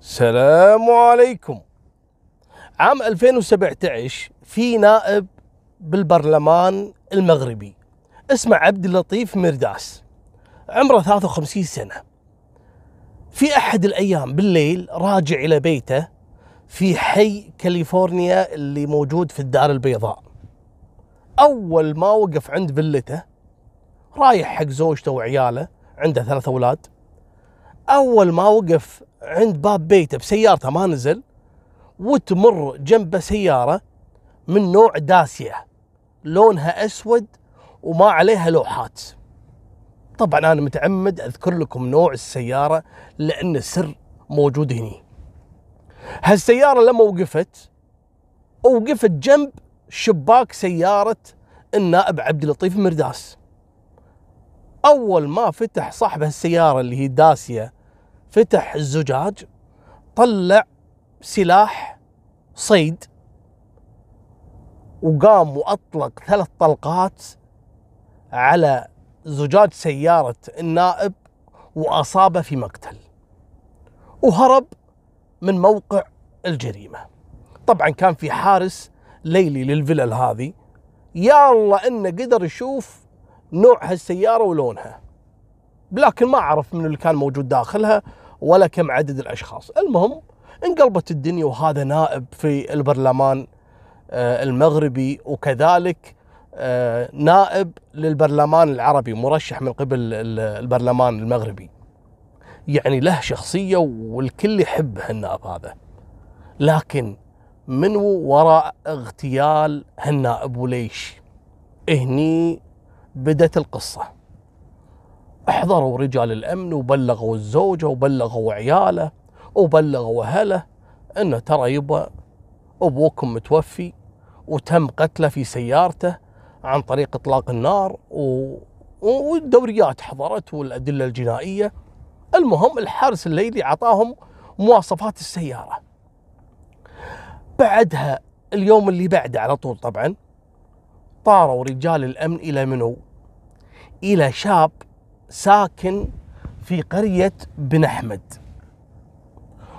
السلام عليكم. عام 2017 في نائب بالبرلمان المغربي اسمه عبد اللطيف مرداس. عمره 53 سنة. في أحد الأيام بالليل راجع إلى بيته في حي كاليفورنيا اللي موجود في الدار البيضاء. أول ما وقف عند فيلته رايح حق زوجته وعياله عنده ثلاث أولاد. أول ما وقف عند باب بيته بسيارته ما نزل وتمر جنبه سيارة من نوع داسية لونها أسود وما عليها لوحات. طبعا أنا متعمد أذكر لكم نوع السيارة لأن السر موجود هني. هالسيارة لما وقفت وقفت جنب شباك سيارة النائب عبد اللطيف مرداس. أول ما فتح صاحب السيارة اللي هي داسية فتح الزجاج طلع سلاح صيد وقام وأطلق ثلاث طلقات على زجاج سيارة النائب وأصابه في مقتل. وهرب من موقع الجريمة. طبعا كان في حارس ليلي للفلل هذه. يا الله إنه قدر يشوف نوع هالسيارة ولونها. لكن ما عرف من اللي كان موجود داخلها ولا كم عدد الأشخاص. المهم انقلبت الدنيا وهذا نائب في البرلمان آه، المغربي وكذلك آه، نائب للبرلمان العربي مرشح من قبل البرلمان المغربي. يعني له شخصية والكل يحب هالنائب هذا. لكن من وراء اغتيال هالنائب وليش؟ هني بدت القصة. احضروا رجال الأمن وبلغوا الزوجة وبلغوا عياله وبلغوا أهله أنه ترى يبا أبوكم متوفي وتم قتله في سيارته عن طريق إطلاق النار و... والدوريات حضرت والأدلة الجنائية. المهم الحارس الليلي عطاهم مواصفات السيارة. بعدها اليوم اللي بعده على طول طبعا طاروا رجال الأمن إلى منو؟ إلى شاب ساكن في قرية بن أحمد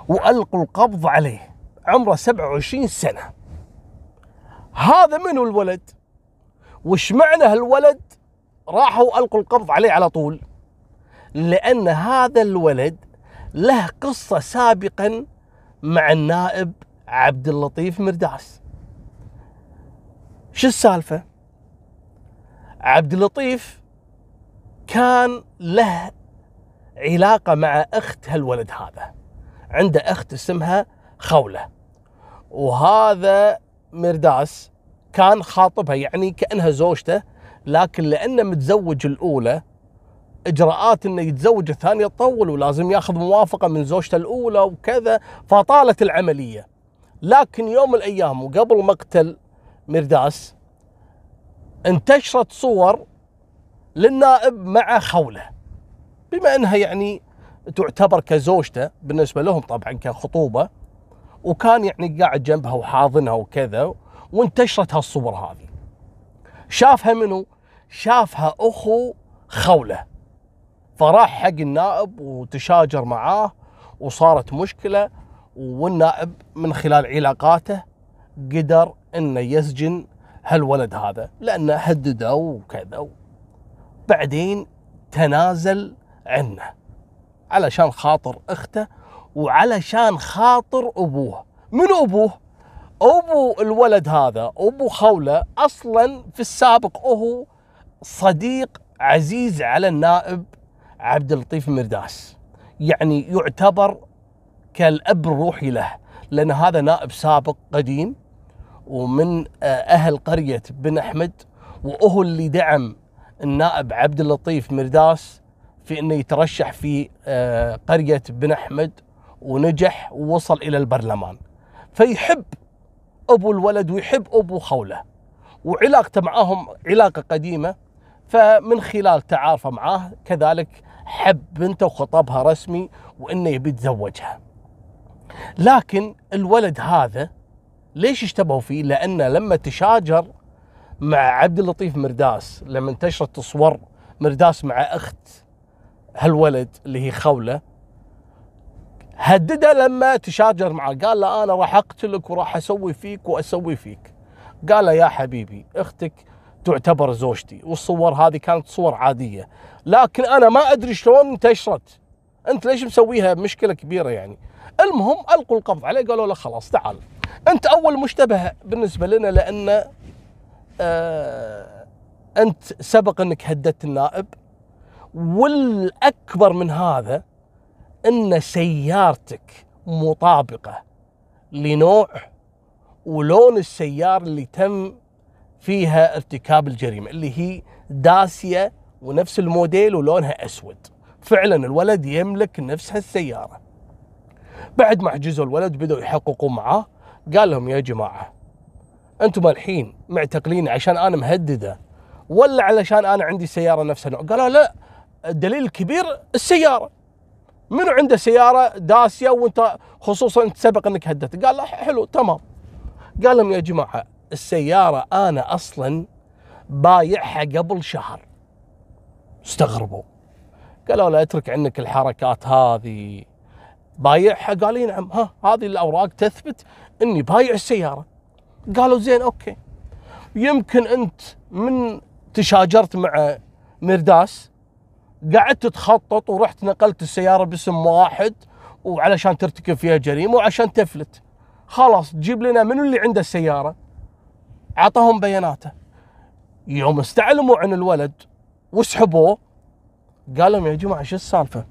وألقوا القبض عليه عمره 27 سنة. هذا منو الولد؟ وش معنى هالولد؟ راحوا ألقوا القبض عليه على طول لأن هذا الولد له قصة سابقا مع النائب عبد اللطيف مرداس. شو السالفة؟ عبد اللطيف كان له علاقة مع أخت هالولد هذا. عنده أخت اسمها خولة. وهذا مرداس كان خاطبها يعني كأنها زوجته لكن لأنه متزوج الأولى إجراءات إنه يتزوج الثانية تطول ولازم ياخذ موافقة من زوجته الأولى وكذا فطالت العملية. لكن يوم من الأيام وقبل مقتل مرداس انتشرت صور للنائب مع خولة. بما أنها يعني تعتبر كزوجته بالنسبة لهم طبعا كخطوبة وكان يعني قاعد جنبها وحاضنها وكذا وانتشرت هالصور هذه. شافها منو؟ شافها أخو خولة. فراح حق النائب وتشاجر معاه وصارت مشكلة والنائب من خلال علاقاته قدر إنه يسجن هالولد هذا لأنه هدده وكذا. بعدين تنازل عنه علشان خاطر اخته وعلشان خاطر ابوه. من ابوه؟ ابو الولد هذا ابو خوله أصلا في السابق هو صديق عزيز على النائب عبد اللطيف مرداس. يعني يعتبر كالأب الروحي له لأن هذا نائب سابق قديم ومن آه، أهل قرية بن أحمد وهو اللي دعم النائب عبد اللطيف مرداس في إنه يترشح في آه، قرية بن أحمد ونجح ووصل إلى البرلمان فيحب أبو الولد ويحب أبو خولة وعلاقته معاهم علاقة قديمة فمن خلال تعارفه معاه كذلك حب بنته وخطبها رسمي وإنه يبي يتزوجها. لكن الولد هذا ليش اشتبهوا فيه؟ لأنه لما تشاجر مع عبد اللطيف مرداس لما انتشرت صور مرداس مع أخت هالولد اللي هي خولة هدده لما تشاجر معه قال له أنا راح أقتلك وراح أسوي فيك وأسوي فيك. قال له يا حبيبي أختك تعتبر زوجتي والصور هذه كانت صور عادية. لكن أنا ما أدري شلون انتشرت. أنت ليش مسويها؟ مشكلة كبيرة يعني. المهم ألقوا القبض عليه قالوا له خلاص تعال. أنت أول مشتبه بالنسبة لنا لأن أنت سبق إنك هددت النائب والأكبر من هذا إن سيارتك مطابقة لنوع ولون السيارة اللي تم فيها ارتكاب الجريمة اللي هي داسيه ونفس الموديل ولونها أسود. فعلا الولد يملك نفس هالسيارة. بعد ما حجزوا الولد بدأوا يحققوا معاه قال لهم يا جماعة أنتم الحين معتقلين عشان أنا مهدده ولا علشان أنا عندي سيارة نفس النوع؟ قالوا لا الدليل الكبير السيارة. منو عنده سيارة داسية وانت خصوصا انت سبق انك هددت؟ قال لا حلو تمام. قال لهم يا جماعة السيارة أنا أصلا بايعها قبل شهر. استغربوا. قالوا لا اترك عنك الحركات هذه. بايعها؟ قال نعم. ها هذه الأوراق تثبت إني بايع السيارة. قالوا زين أوكي. يمكن أنت من تشاجرت مع مرداس قعدت تخطط ورحت نقلت السيارة باسم واحد وعلشان ترتكب فيها جريمة وعشان تفلت. خلاص تجيب لنا منو اللي عنده السيارة. عطاهم بياناته. يوم استعلموا عن الولد وسحبوه قال لهم يا جماعة شو السالفة؟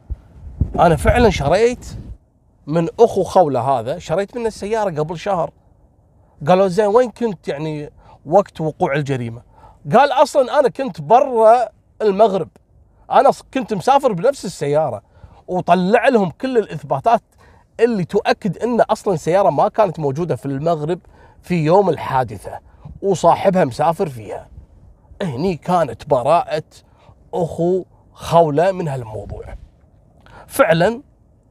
أنا فعلا شريت من أخو خولة هذا شريت منه السيارة قبل شهر. قالوا زين وين كنت يعني وقت وقوع الجريمة؟ قال أصلا أنا كنت برا المغرب أنا كنت مسافر بنفس السيارة وطلع لهم كل الإثباتات اللي تؤكد إن أصلا سياره ما كانت موجودة في المغرب في يوم الحادثة وصاحبها مسافر فيها. هني كانت براءة أخو خولة من هالموضوع. فعلا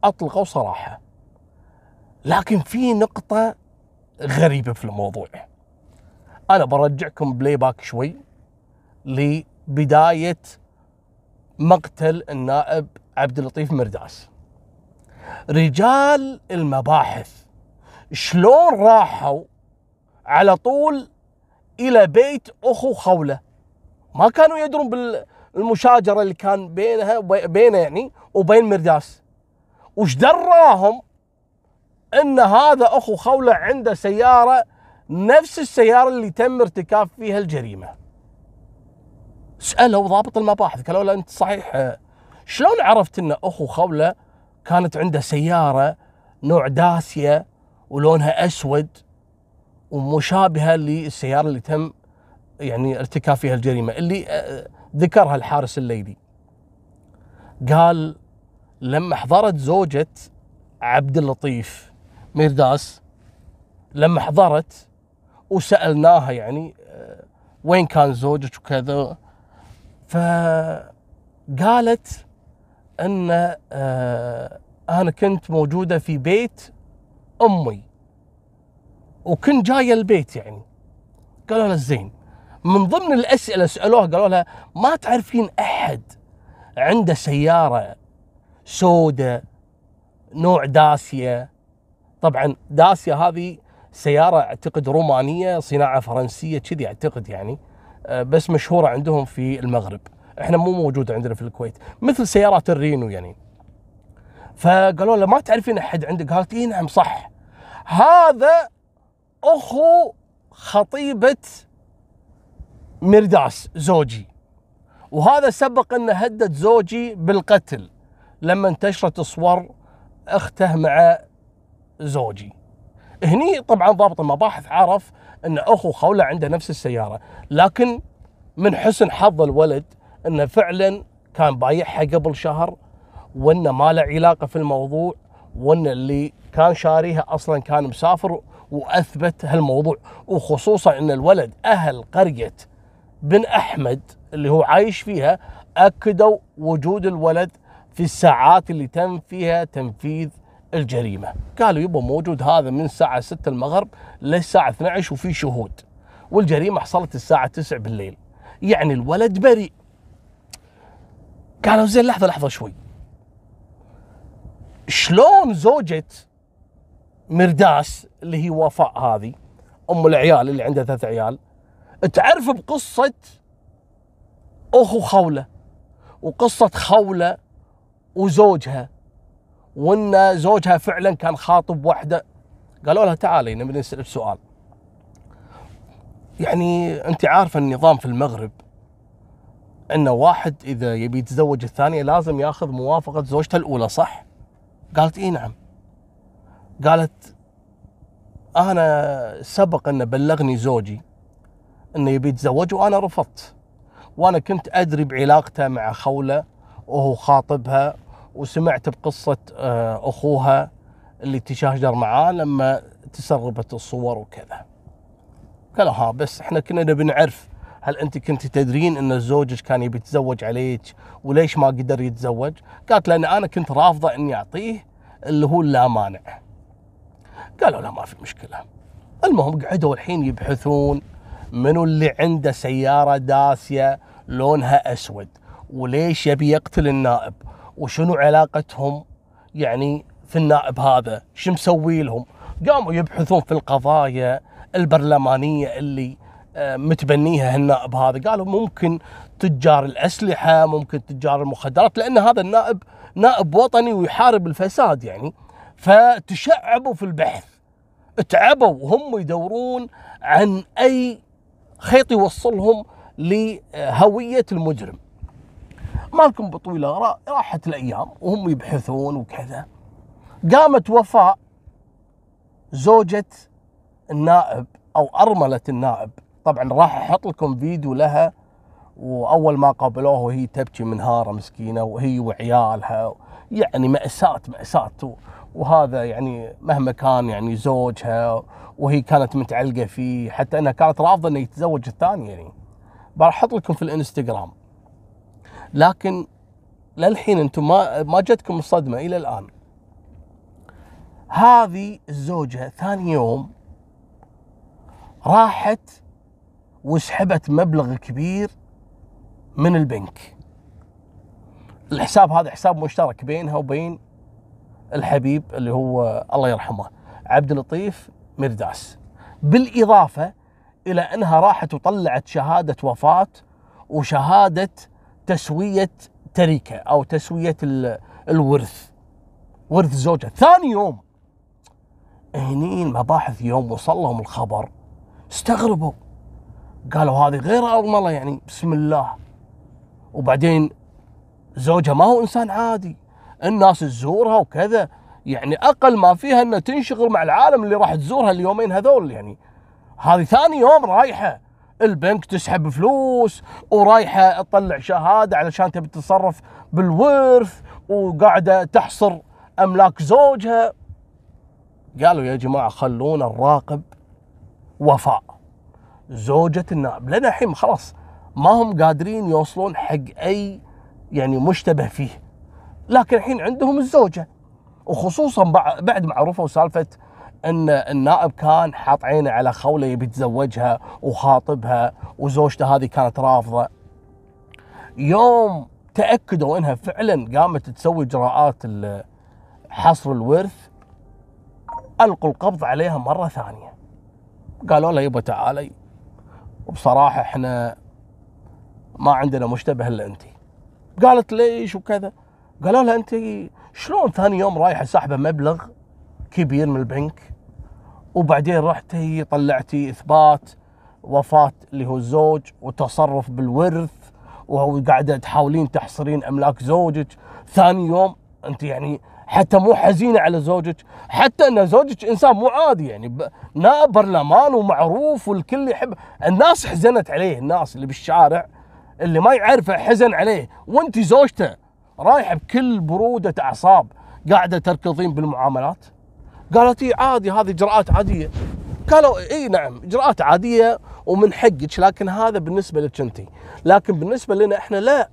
أطلقوا سراحه. لكن في نقطة غريبة في الموضوع. أنا برجعكم playback شوي لبداية مقتل النائب عبد اللطيف مرداس. رجال المباحث شلون راحوا على طول إلى بيت أخو خولة؟ ما كانوا يدرون بالمشاجرة اللي كان بينها بينه يعني وبين مرداس. وش دراهم؟ إن هذا أخو خولة عنده سيارة نفس السيارة اللي تم ارتكاب فيها الجريمة. سالوا ضابط المباحث قالوا له أنت صحيح. شلون عرفت إن أخو خولة كانت عنده سيارة نوع داسيه ولونها أسود ومشابهة للسيارة اللي تم يعني ارتكاب فيها الجريمة اللي آه، ذكرها الحارس الليلي. قال لما حضرت زوجة عبد اللطيف ميرداس لما حضرت وسألناها يعني آه، وين كان زوجك وكذا فقالت إن آه، أنا كنت موجودة في بيت أمي وكنت جاية البيت يعني. قالوا لها زين. من ضمن الأسئلة سألوها قالوا لها ما تعرفين أحد عنده سيارة سوداء نوع داسية طبعا داسيه هذه سيارة أعتقد رومانية صناعة فرنسية كذي أعتقد يعني. آه، بس مشهورة عندهم في المغرب. إحنا مو موجودة عندنا في الكويت. مثل سيارات الرينو يعني. فقالوا له ما تعرفين أحد عندك؟ قالت إي نعم صح. هذا أخو خطيبة مرداس زوجي. وهذا سبق انه هدد زوجي بالقتل. لما انتشرت صور أخته مع زوجي. هني طبعا ضابط المباحث عرف إن أخو خوله عنده نفس السيارة لكن من حسن حظ الولد إنه فعلا كان بايعها قبل شهر وانه ما له علاقة في الموضوع وإن اللي كان شاريها أصلا كان مسافر وأثبت هالموضوع. وخصوصا إن الولد أهل قرية بن أحمد اللي هو عايش فيها أكدوا وجود الولد في الساعات اللي تم فيها تنفيذ الجريمة. قالوا يبا موجود هذا من الساعة 6 المغرب للساعة 12 وفي شهود. والجريمة حصلت الساعة 9 بالليل. يعني الولد بريء. قالوا زين لحظة لحظة شوي. شلون زوجة مرداس اللي هي وفاء هذه أم العيال اللي عندها ثلاث عيال تعرف بقصة أخو خولة وقصة خولة وزوجها. وإن زوجها فعلا كان خاطب واحدة. قالوا لها تعالي نبي نسألك سؤال. يعني أنت عارفة النظام في المغرب إن واحد إذا يبي يتزوج الثانية لازم ياخذ موافقة زوجته الأولى صح؟ قالت إي نعم. قالت أنا سبق إن بلغني زوجي انه يبي يتزوج وأنا رفضت. وأنا كنت أدري بعلاقته مع خولة وهو خاطبها وسمعت بقصة آه، أخوها اللي تشاجر معاه لما تسربت الصور وكذا قالوا ها بس إحنا كنا نبي نعرف هل أنت كنت تدرين إن زوجك كان يبي يتزوج عليك وليش ما قدر يتزوج؟ قالت لأن أنا كنت رافضة إني أعطيه اللي هو اللا مانع. قالوا لا ما في مشكلة. المهم قعدوا الحين يبحثون منو اللي عنده سيارة داسية لونها أسود وليش يبي يقتل النائب وشنو علاقتهم يعني في النائب هذا؟ شو مسوي لهم؟ قاموا يبحثون في القضايا البرلمانية اللي آه، متبنيها النائب هذا. قالوا ممكن تجار الأسلحة ممكن تجار المخدرات لأن هذا النائب نائب وطني ويحارب الفساد يعني. فتشعبوا في البحث تعبوا وهم يدورون عن أي خيط يوصلهم لهوية المجرم. مالكم بطويلة راحت الأيام وهم يبحثون وكذا. قامت وفاء زوجة النائب أو أرملة النائب. طبعا راح أحط لكم فيديو لها وأول ما قابلوها وهي تبكي منهاره مسكينة وهي وعيالها يعني مأساة مأساة. وهذا يعني مهما كان يعني زوجها وهي كانت متعلقة فيه حتى أنها كانت رافضة انه يتزوج الثاني يعني. بحط لكم في الإنستغرام. لكن للحين أنتم ما ما جتكم الصدمة إلى الآن. هذه الزوجة ثاني يوم راحت وسحبت مبلغ كبير من البنك. الحساب هذا حساب مشترك بينها وبين الحبيب اللي هو الله يرحمه عبد اللطيف مرداس. بالإضافة إلى أنها راحت وطلعت شهادة وفاة وشهادة تسوية تركه أو تسوية الورث ورث زوجها ثاني يوم هني المباحث يوم وصل لهم الخبر استغربوا. قالوا هذه غير أرملة يعني بسم الله. وبعدين زوجها ما هو إنسان عادي. الناس تزورها وكذا. يعني أقل ما فيها أنها تنشغل مع العالم اللي راح تزورها اليومين هذول يعني. هذه ثاني يوم رايحة. البنك تسحب فلوس ورايحة تطلع شهادة علشان تبي تتصرف بالورث وقاعدة تحصر أملاك زوجها. قالوا يا جماعة خلونا نراقب وفاء. زوجة النائب. لنا الحين خلاص ما هم قادرين يوصلون حق أي يعني مشتبه فيه. لكن الحين عندهم الزوجة. وخصوصا بعد ما عرفوا سالفة إن النائب كان حاط عينه على خولة يبي يتزوجها وخاطبها وزوجته هذه كانت رافضة. يوم تأكدوا إنها فعلا قامت تسوي إجراءات حصر الورث ألقوا القبض عليها مرة ثانية. قالوا لها يبا تعالي وبصراحة إحنا ما عندنا مشتبه إلا أنت. قالت ليش وكذا؟ قالوا لها أنت شلون ثاني يوم رايحه ساحبه مبلغ كبير من البنك وبعدين رحتي طلعتي إثبات وفاة اللي هو الزوج وتصرف بالورث وقاعده تحاولين تحصرين أملاك زوجك. ثاني يوم أنت يعني حتى مو حزينة على زوجك حتى إن زوجك إنسان مو عادي يعني نائب برلمان ومعروف والكل يحب. الناس حزنت عليه الناس اللي بالشارع اللي ما يعرفه حزن عليه. وأنت زوجته رايحة بكل برودة أعصاب قاعدة تركضين بالمعاملات. قالت اي عادي هذه اجراءات عادية. قالوا اي نعم اجراءات عادية ومن حقك لكن هذا بالنسبة لك انت لكن بالنسبة لنا إحنا لا.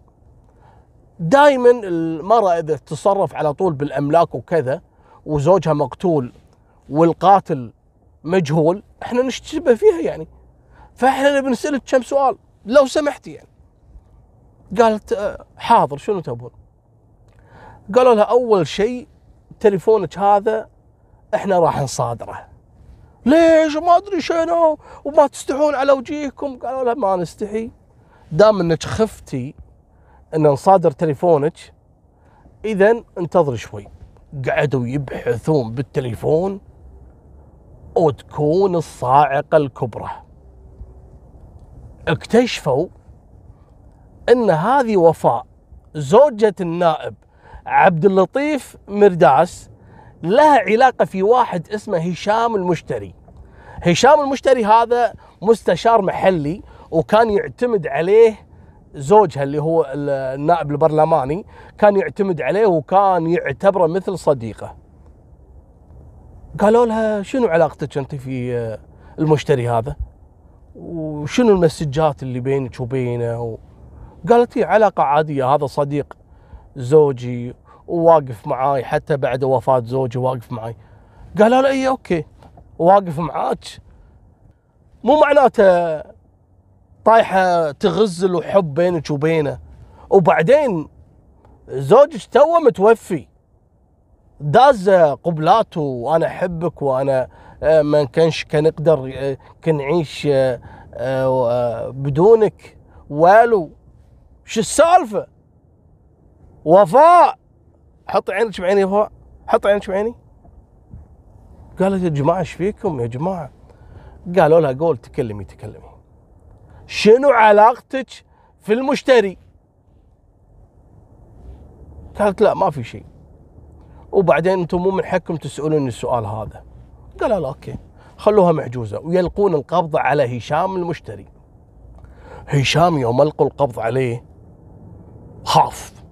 دائما المرأة إذا تتصرف على طول بالأملاك وكذا وزوجها مقتول والقاتل مجهول إحنا نشتبه فيها يعني. فإحنا نبي نسألك كم سؤال لو سمحتي يعني. قالت آه، حاضر شنو تبون؟ قالوا لها أول شيء تليفونك هذا إحنا راح نصادره. ليش؟ ما أدري شنو. وما تستحون على وجيهكم. قالوا لا ما نستحي. دام إنك خفتي إن نصادر تليفونك اذا انتظر شوي. قعدوا يبحثون بالتليفون وتكون الصاعقة الكبرى. اكتشفوا إن هذه وفاء زوجة النائب عبد اللطيف مرداس لها علاقة في واحد اسمه هشام المشتري. هشام المشتري هذا مستشار محلي وكان يعتمد عليه زوجها اللي هو النائب البرلماني كان يعتمد عليه وكان يعتبره مثل صديقه. قالوا لها شنو علاقتك أنت في المشتري هذا؟ وشنو ال messages اللي بينك وبينه. قالت هي علاقة عادية هذا صديق زوجي وواقف معاي حتى بعد وفاة زوجي واقف معاي. قالوا له اي okay. واقف معاك. مو معناته طايحة تغزل وحب بينك وبينه. وبعدين زوجك توه متوفي. داز قبلاته وأنا أحبك وأنا آه، ما كانش كنقدر آه، كنعيش آه، بدونك. والو شو السالفة؟ وفاء! حط عينك بعيني وفاء حط عينك بعيني. قالت يا جماعة إيش فيكم يا جماعة؟ قالوا لها قول تكلمي تكلمي. شنو علاقتك في المشتري؟ قالت لا ما في شيء. وبعدين أنتم مو من حقكم تسألوني السؤال هذا. قالوا لا okay. خلوها محجوزه ويلقون القبض على هشام المشتري. هشام يوم ألقوا القبض عليه خاف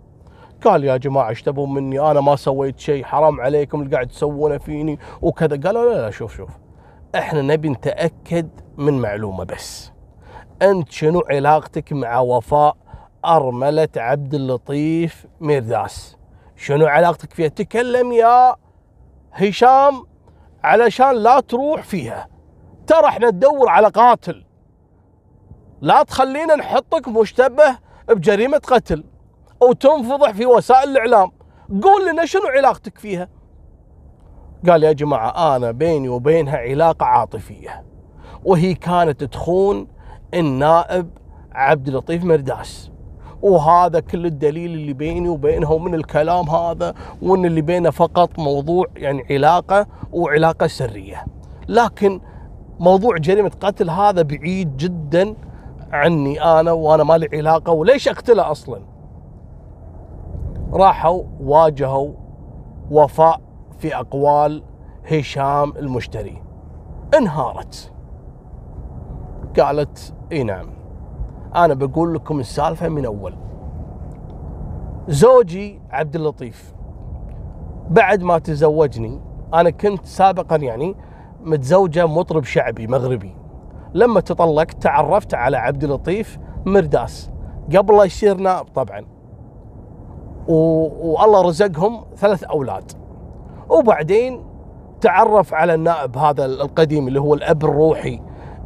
قال يا جماعة إيش تبون مني أنا ما سويت شيء حرام عليكم اللي قاعد تسوونه فيني وكذا. قالوا لا لا شوف شوف إحنا نبي نتأكد من معلومة بس. أنت شنو علاقتك مع وفاء أرملة عبد اللطيف ميرداس؟ شنو علاقتك فيها؟ تكلم يا هشام علشان لا تروح فيها. ترى إحنا ندور على قاتل. لا تخلينا نحطك مشتبه بجريمة قتل. وتنفضح في وسائل الإعلام. قول لنا شنو علاقتك فيها؟ قال يا جماعة أنا بيني وبينها علاقة عاطفية وهي كانت تخون النائب عبد اللطيف مرداس. وهذا كل الدليل اللي بيني وبينها ومن الكلام هذا وإن اللي بينه فقط موضوع يعني علاقة وعلاقة سرية. لكن موضوع جريمة قتل هذا بعيد جدا عني أنا وأنا ما لي علاقة وليش أقتله أصلا؟ راحوا واجهوا وفاء في أقوال هشام المشتري. انهارت. قالت إي نعم أنا بقول لكم السالفة من أول. زوجي عبد اللطيف بعد ما تزوجني أنا كنت سابقا يعني متزوجة مطرب شعبي مغربي. لما تطلقت تعرفت على عبد اللطيف مرداس. قبل لا يصير نائب طبعا. والله رزقهم ثلاث أولاد. وبعدين تعرف على النائب هذا القديم اللي هو الأب الروحي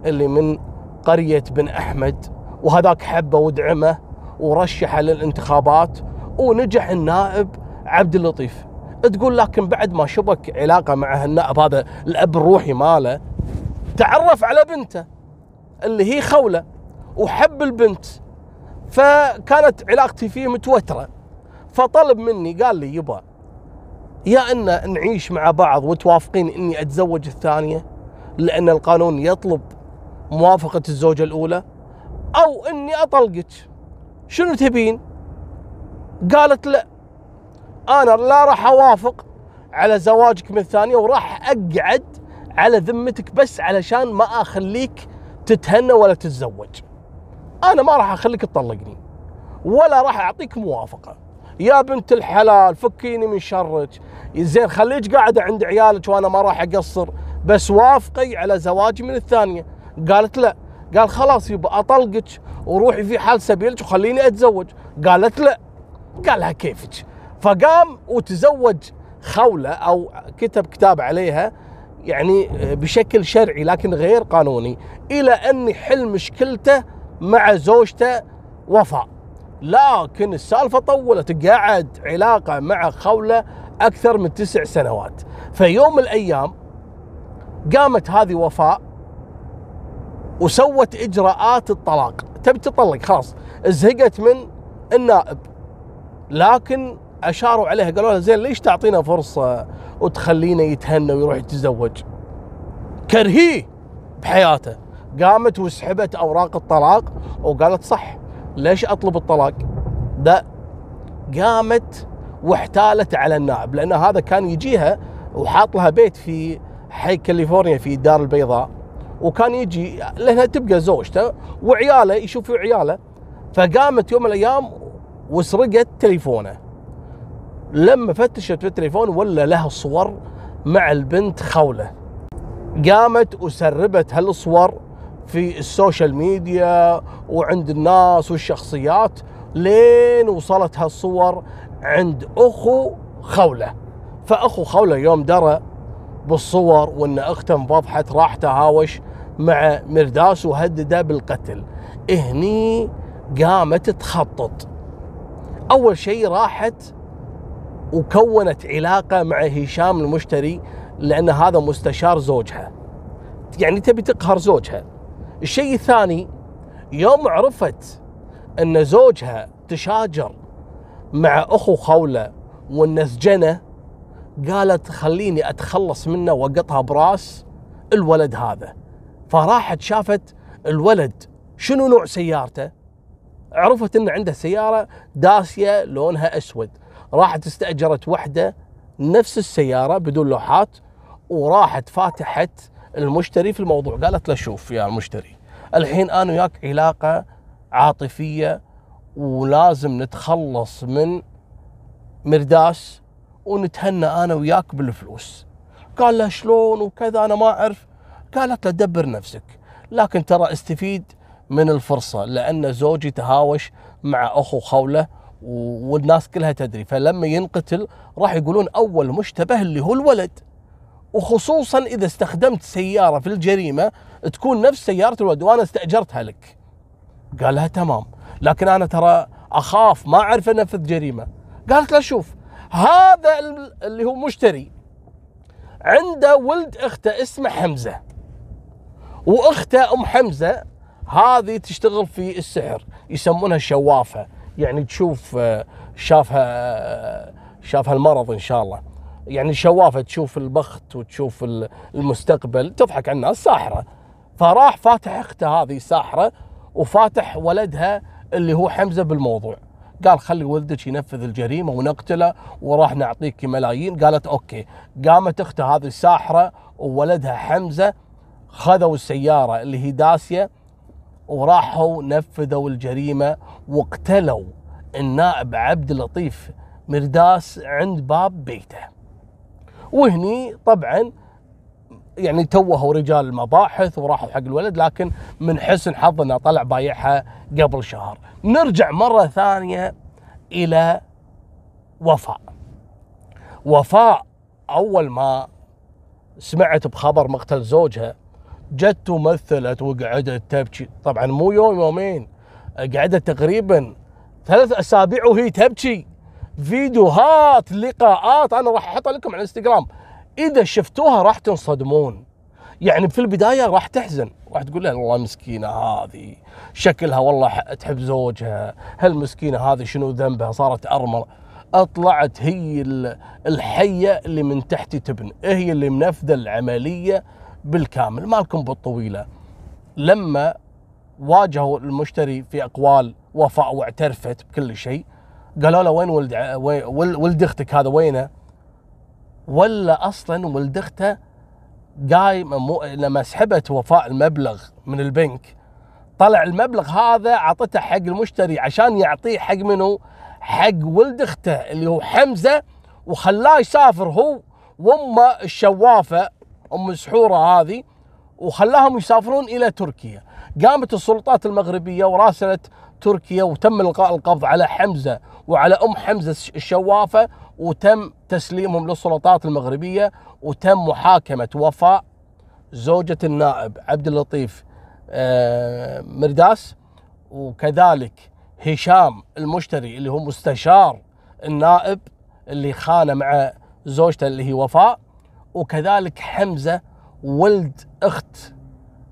اللي من قرية بن أحمد وهذاك حبه ودعمه ورشحه للانتخابات ونجح النائب عبد اللطيف. تقول لكن بعد ما شبك علاقة مع النائب هذا الأب الروحي ماله تعرف على بنته اللي هي خولة وحب البنت فكانت علاقتي فيه متوترة. فطلب مني قال لي يبا يا إن نعيش مع بعض وتوافقين إني أتزوج الثانية لأن القانون يطلب موافقة الزوجة الأولى أو إني أطلقك. شنو تبين؟ قالت لا أنا لا راح أوافق على زواجك من الثانية وراح أقعد على ذمتك بس علشان ما أخليك تتهنى ولا تتزوج. أنا ما راح أخليك تطلقني ولا راح أعطيك موافقة. يا بنت الحلال فكيني من شرك. زين خليك قاعدة عند عيالك وأنا ما راح أقصر. بس وافقي على زواجي من الثانية. قالت لا. قال خلاص يبا أطلقك وروحي في حال سبيلك وخليني أتزوج. قالت لا. قالها كيفك. فقام وتزوج خولة أو كتب كتاب عليها يعني بشكل شرعي لكن غير قانوني إلى أن يحل مشكلته مع زوجته وفاء. لكن السالفة طولت. قعد علاقة مع خولة أكثر من تسع سنوات. فيوم من الأيام قامت هذه وفاء وسوت إجراءات الطلاق. تبي تطلق؟ خلاص. زهقت من النائب. لكن أشاروا عليها قالوا لها زين ليش تعطينا فرصة وتخلينا يتهنى ويروح يتزوج؟ كرهيه بحياته. قامت وسحبت أوراق الطلاق وقالت صح. ليش أطلب الطلاق؟ ده قامت واحتالت على النائب لأن هذا كان يجيها وحاط لها بيت في حي كاليفورنيا في الدار البيضاء وكان يجي لأنها تبقى زوجته وعياله يشوفوا عياله. فقامت يوم من الأيام وسرقت تليفونه. لما فتشت في التليفون ولا لها صور مع البنت خولة. قامت وسربت هالصور في ال social media وعند الناس والشخصيات لين وصلت هالصور عند أخو خولة. فأخو خولة يوم درى بالصور وان اخته انفضحت راح تهاوش مع مرداس وهدده بالقتل. هني قامت تخطط. أول شيء راحت وكونت علاقة مع هشام المشتري لأن هذا مستشار زوجها. يعني تبي تقهر زوجها. الشيء الثاني يوم عرفت أن زوجها تشاجر مع أخو خولة وانه سجنه قالت خليني أتخلص منه واقطها براس الولد هذا. فراحت شافت الولد شنو نوع سيارته؟ عرفت انه عنده سيارة داسية لونها أسود. راحت استأجرت وحدة نفس السيارة بدون لوحات وراحت فاتحت المشتري في الموضوع. قالت له شوف يا المشتري الحين أنا وياك علاقة عاطفية ولازم نتخلص من مرداس ونتهنى أنا وياك بالفلوس. قال له شلون وكذا؟ أنا ما أعرف. قالت له دبر نفسك لكن ترى استفيد من الفرصة لأن زوجي تهاوش مع أخو خولة والناس كلها تدري. فلما ينقتل راح يقولون أول مشتبه اللي هو الولد. وخصوصا إذا استخدمت سيارة في الجريمة تكون نفس سيارة الولد وأنا استأجرتها لك. قال لها تمام لكن أنا ترى أخاف ما أعرف انفذ جريمه قالت له شوف هذا اللي هو مشتري عنده ولد أخته اسمه حمزة. وأخته أم حمزة هذه تشتغل في السحر يسمونها شوافة. يعني تشوف آه، شافها آه، شافها المرض إن شاء الله. يعني شوافة تشوف البخت وتشوف المستقبل تضحك على الناس ساحرة. فراح فاتح أخته هذه ساحرة وفاتح ولدها اللي هو حمزة بالموضوع. قال خلي ولدك ينفذ الجريمة ونقتله وراح نعطيك ملايين. قالت أوكي. قامت أخته هذه الساحره وولدها حمزة خذوا السيارة اللي هي داسيه وراحوا نفذوا الجريمة واقتلوا النائب عبد اللطيف مرداس عند باب بيته. وهني طبعا يعني توهوا رجال المباحث وراحوا حق الولد لكن من حسن حظ إنه طلع بايعها قبل شهر. نرجع مرة ثانية إلى وفاء. وفاء أول ما سمعت بخبر مقتل زوجها جت ومثلت وقعدت تبكي طبعا مو يوم يومين قعدت تقريبا ثلاث أسابيع وهي تبكي فيديوهات لقاءات أنا راح أحطها لكم على الإنستغرام. إذا شفتوها راح تنصدمون. يعني في البداية راح تحزن. راح تقول لها والله مسكينة هذه. شكلها والله تحب زوجها. هالمسكينه هذه؟ شنو ذنبها؟ صارت ارمل أطلعت هي الحية اللي من تحت تبن. هي اللي منفذة العملية بالكامل. مالكم بالطويلة. لما واجهوا المشتري في أقوال وفاء واعترفت بكل شيء قالوا له وين ولد ولد أختك هذا وينه؟ ولا أصلا ولد اخته قايم لما سحبت وفاء المبلغ من البنك طلع المبلغ هذا أعطته حق المشتري عشان يعطيه حق منه؟ حق ولد اخته اللي هو حمزة وخلاه يسافر هو وأمه الشوافة أم سحورة هذه وخلاهم يسافرون إلى تركيا قامت السلطات المغربية وراسلت تركيا وتم إلقاء القبض على حمزة وعلى أم حمزة الشوافة وتم تسليمهم للسلطات المغربية وتم محاكمة وفاء زوجة النائب عبد اللطيف آه، مرداس وكذلك هشام المشتري اللي هو مستشار النائب اللي خان مع زوجته اللي هي وفاء وكذلك حمزة ولد أخت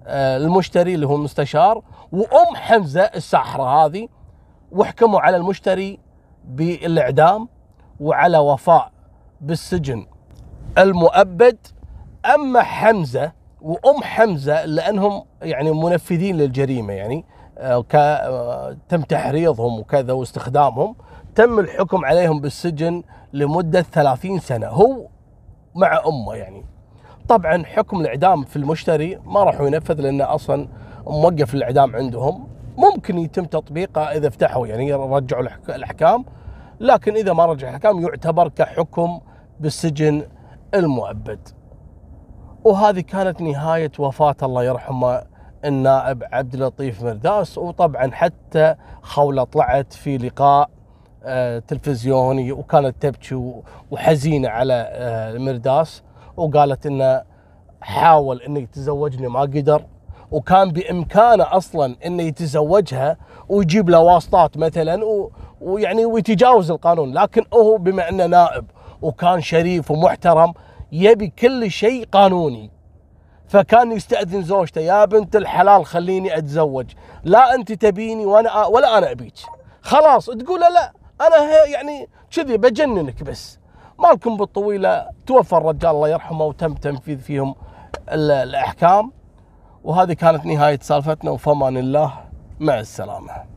آه، المشتري اللي هو المستشار وأم حمزة الساحرة هذه وحكموا على المشتري بالإعدام وعلى وفاء بالسجن. المؤبد أما حمزة وأم حمزة لأنهم يعني منفذين للجريمة يعني آه، آه، تم تحريضهم وكذا واستخدامهم تم الحكم عليهم بالسجن لمدة 30 سنة هو مع أمه يعني. طبعا حكم الإعدام في المشتري ما راح ينفذ لأنه أصلا موقف الإعدام عندهم. ممكن يتم تطبيقه إذا فتحوا يعني رجعوا الأحكام لكن إذا ما رجع الأحكام يعتبر كحكم بالسجن المؤبد. وهذه كانت نهاية وفاة الله يرحمه النائب عبد اللطيف مرداس. وطبعا حتى خولة طلعت في لقاء آه، تلفزيوني وكانت تبكي وحزينة على آه، مرداس وقالت إنه حاول إنه يتزوجني ما قدر. وكان بإمكانه أصلا إنه يتزوجها ويجيب له واسطات مثلا و- ويعني ويتجاوز القانون لكن هو بما انه نائب وكان شريف ومحترم يبي كل شيء قانوني. فكان يستأذن زوجته يا بنت الحلال خليني أتزوج. لا أنت تبيني وأنا ولا أنا أبيك. خلاص تقول لا أنا يعني كذي بجننك بس. مالكم بالطويلة توفى الرجال الله يرحمه وتم تنفيذ فيهم ال- الأحكام. وهذه كانت نهاية سالفتنا وفمان الله مع السلامة.